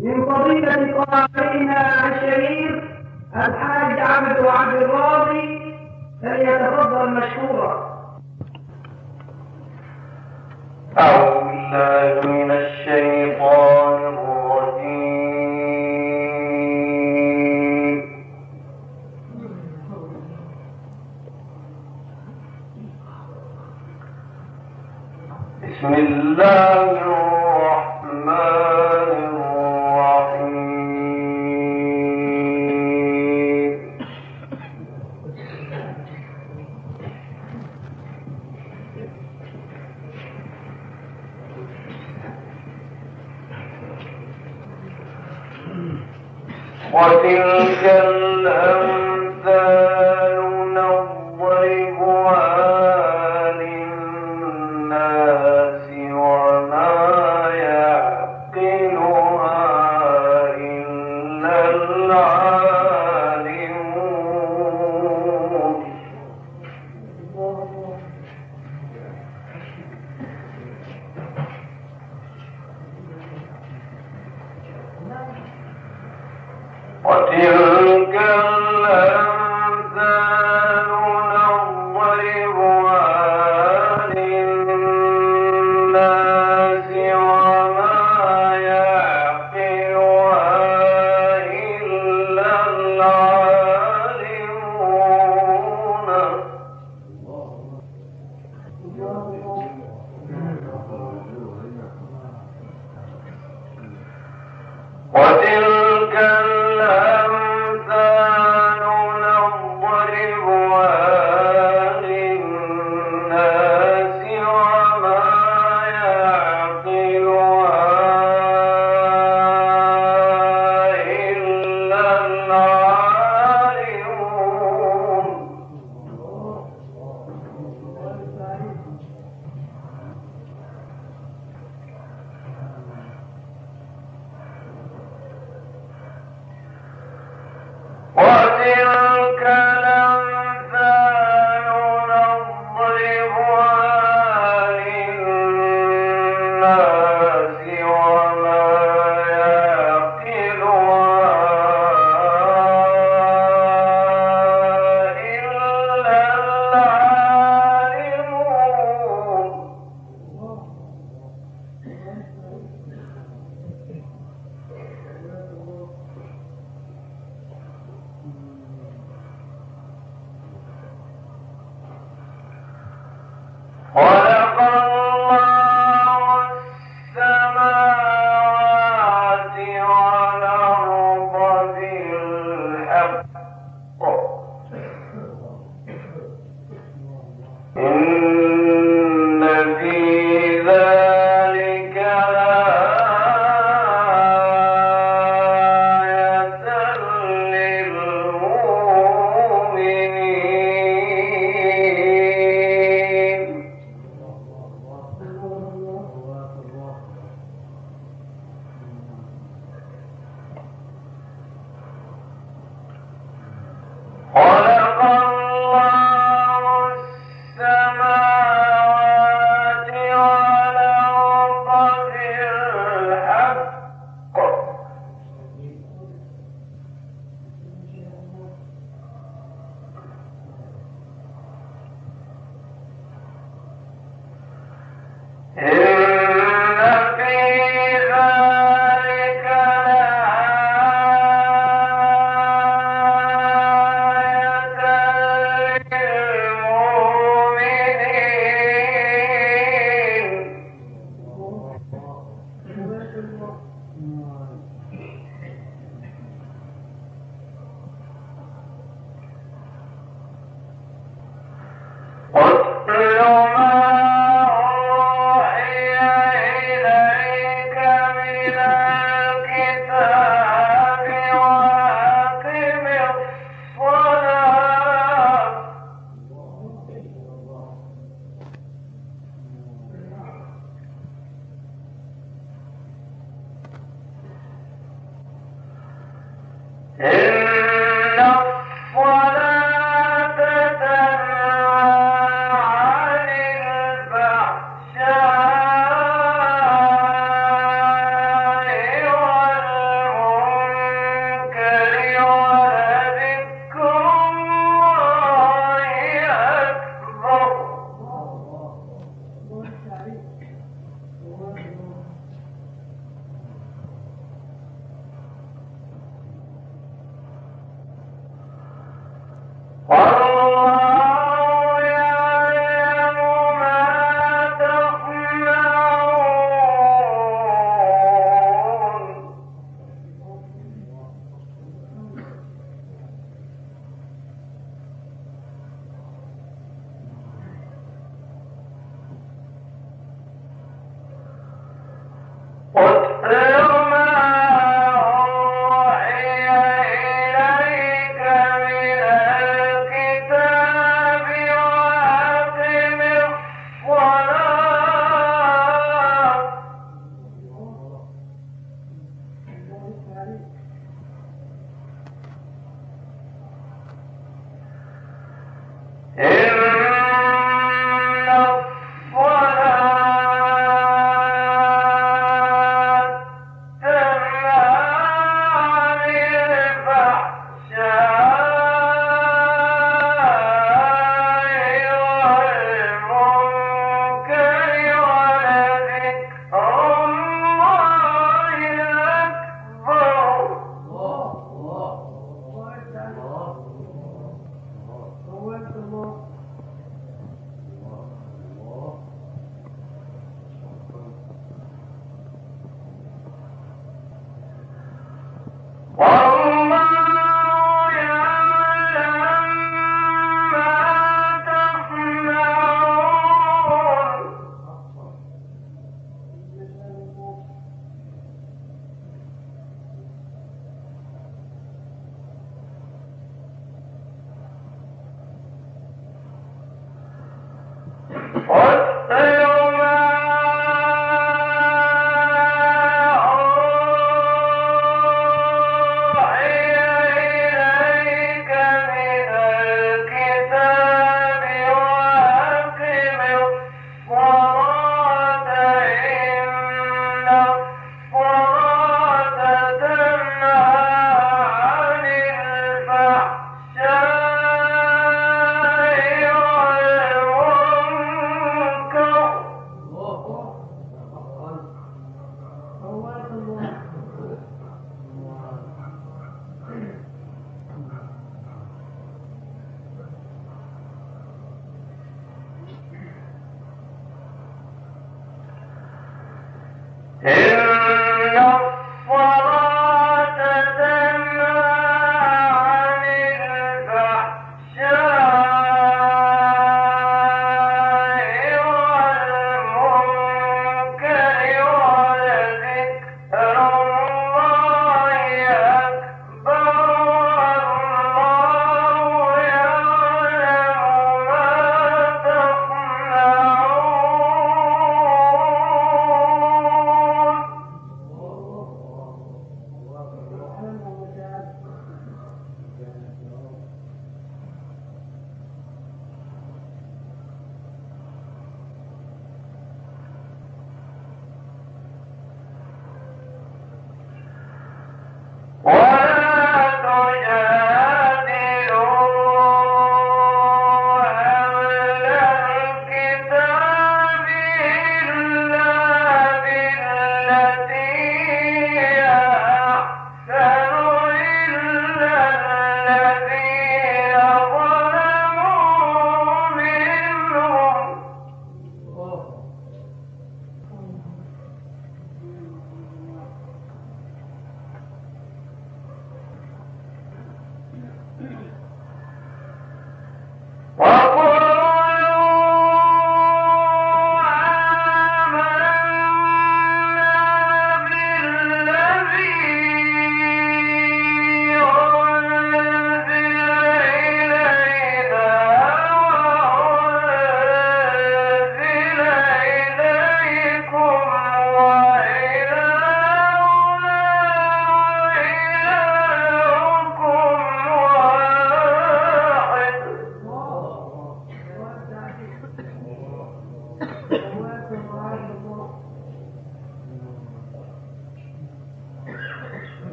من فضيلة قارئنا الشريف الحاج عبد عبد الراضي فليتفضل مشكورا. أعوذ بالله من الشيطان وتلك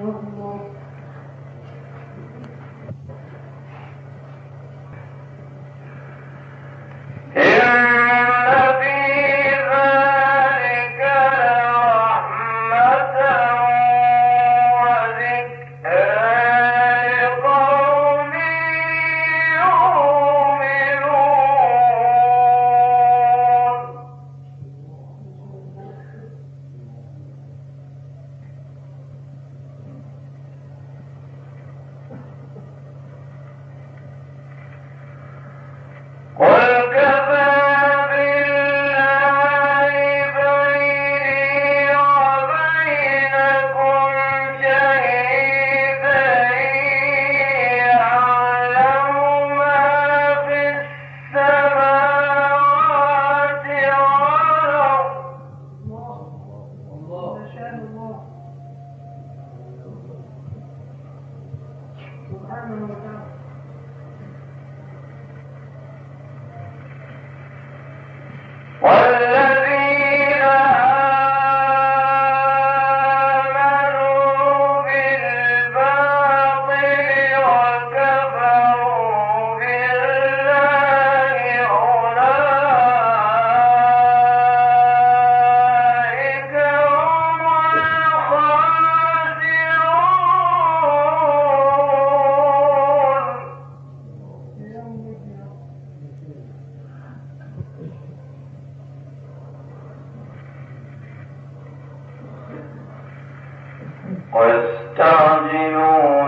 know ويستعجلونك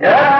Yeah.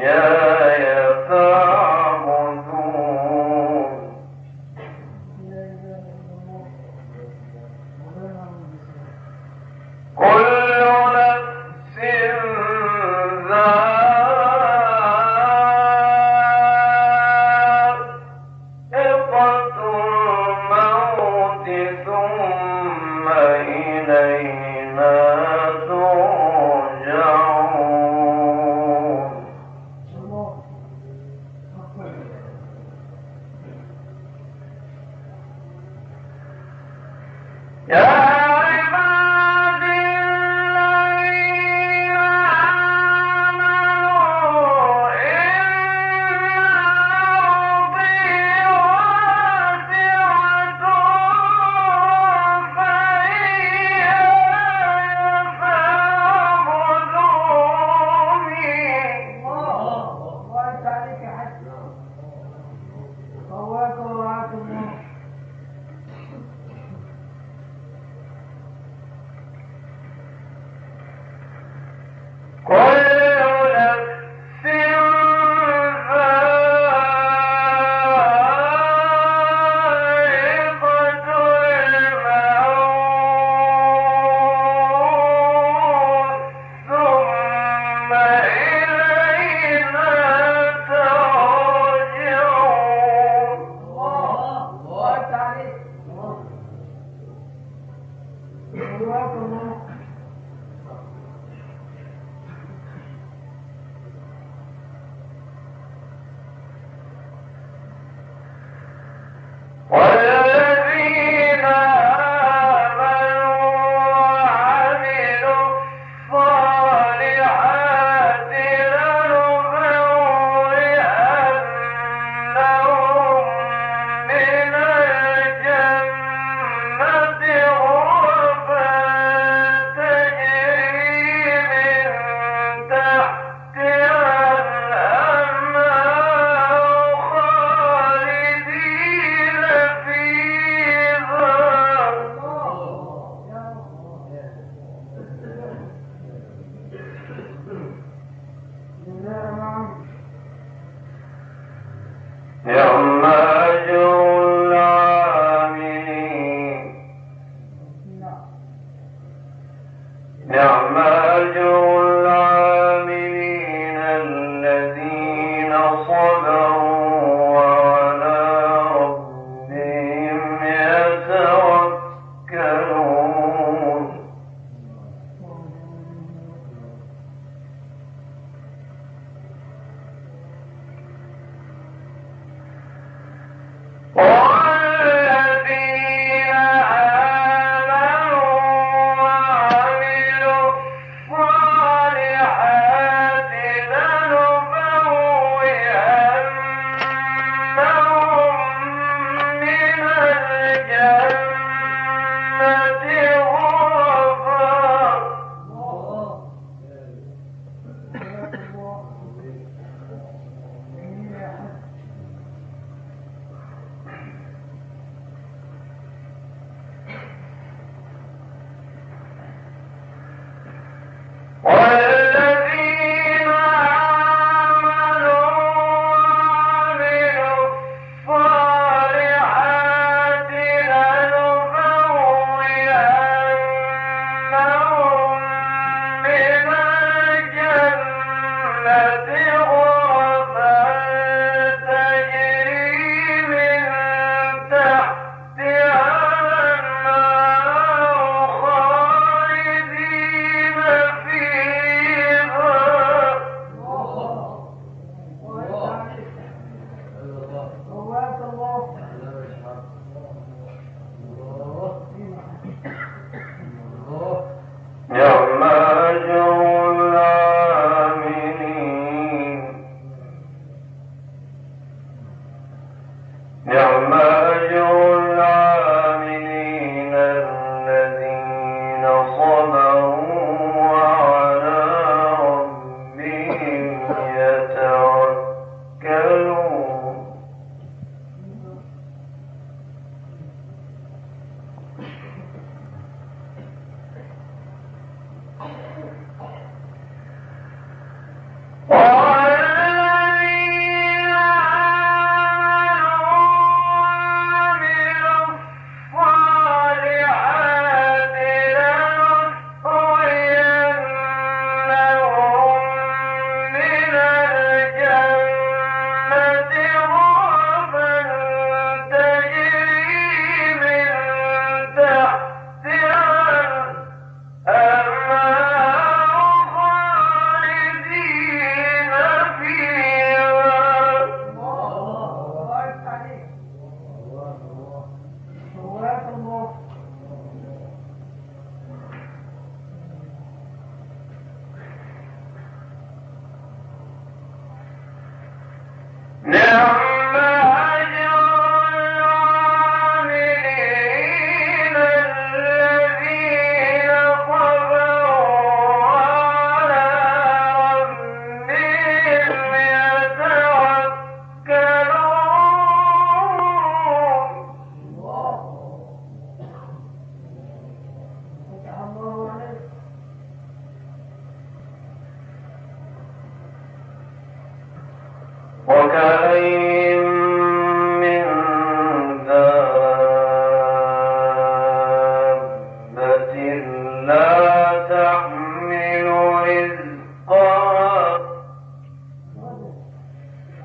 Yeah.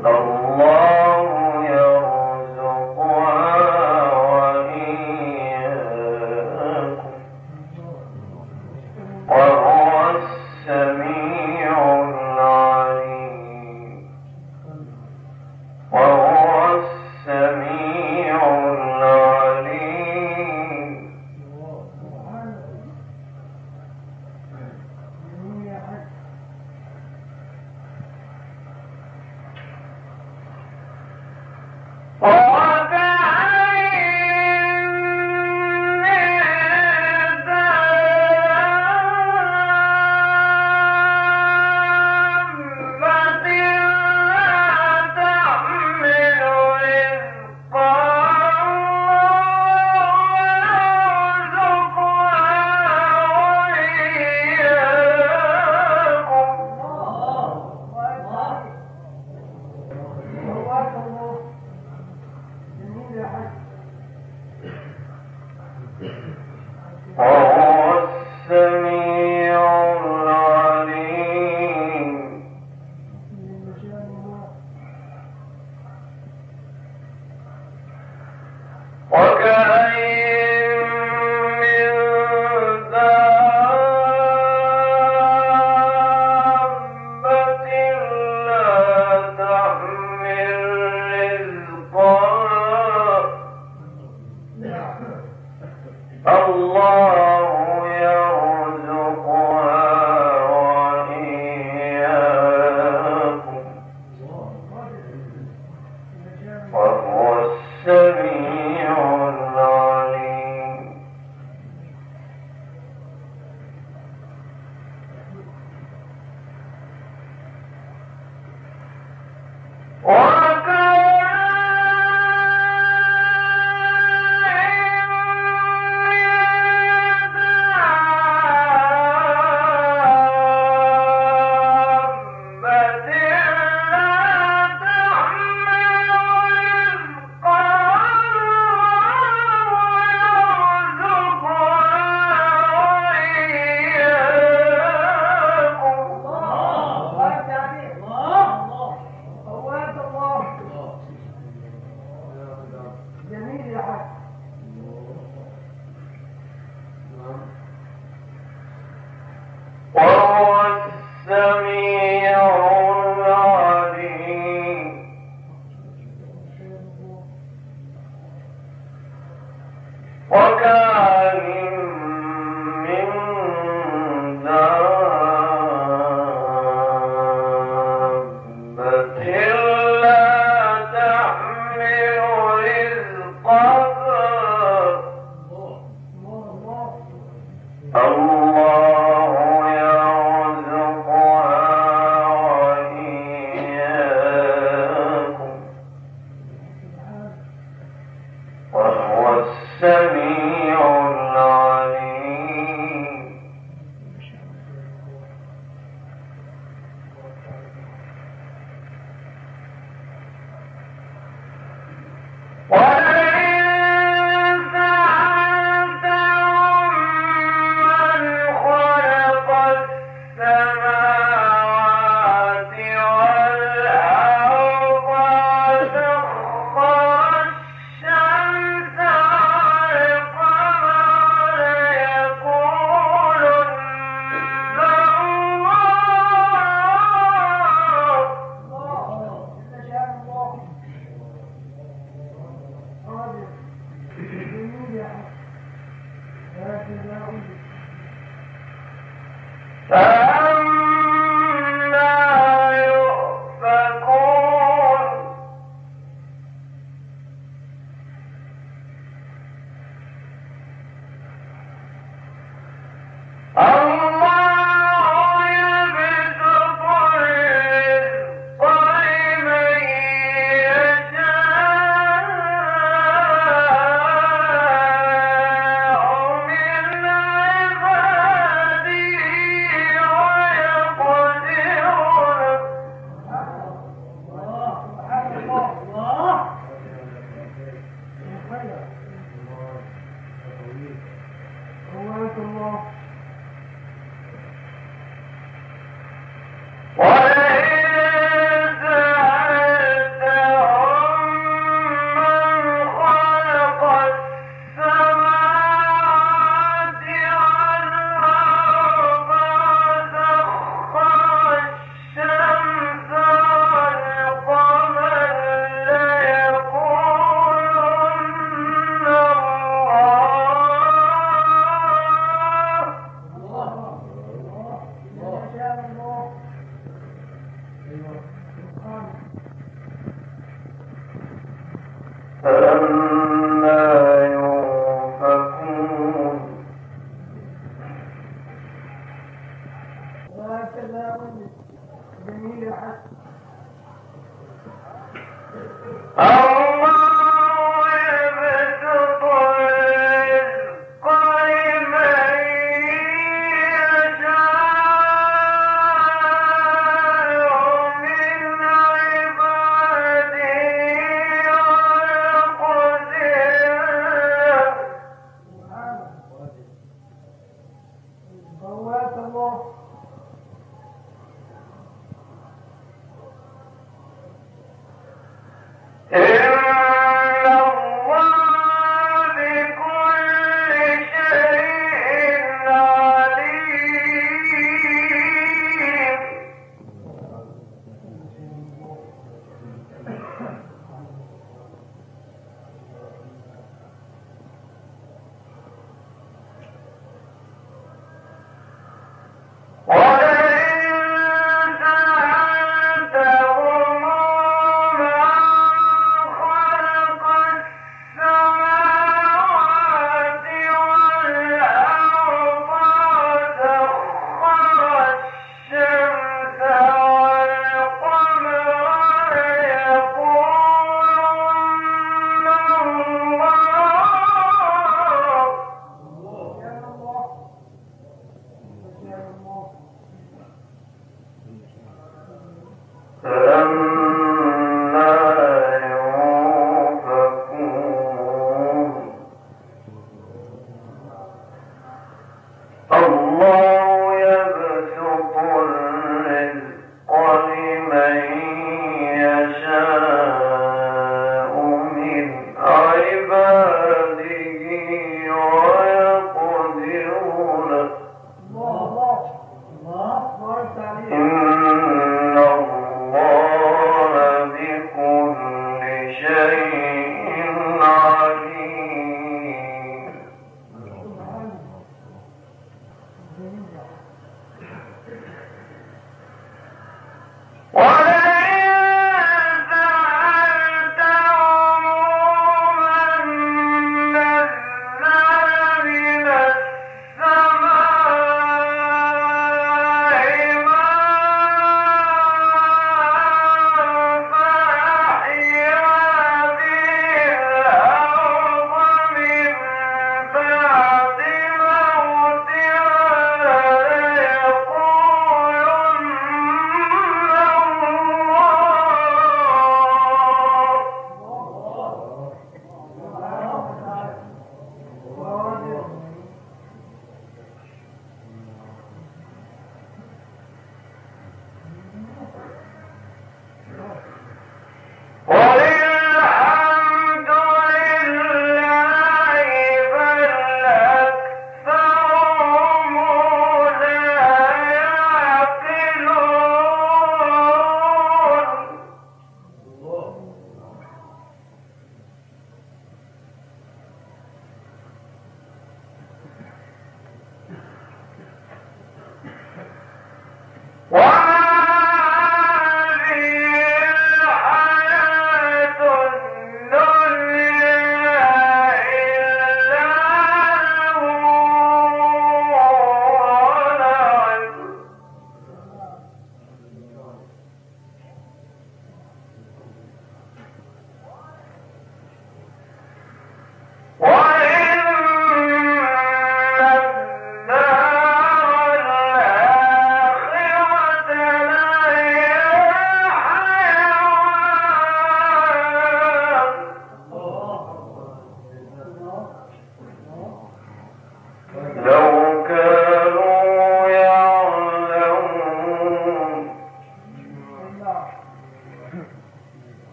الله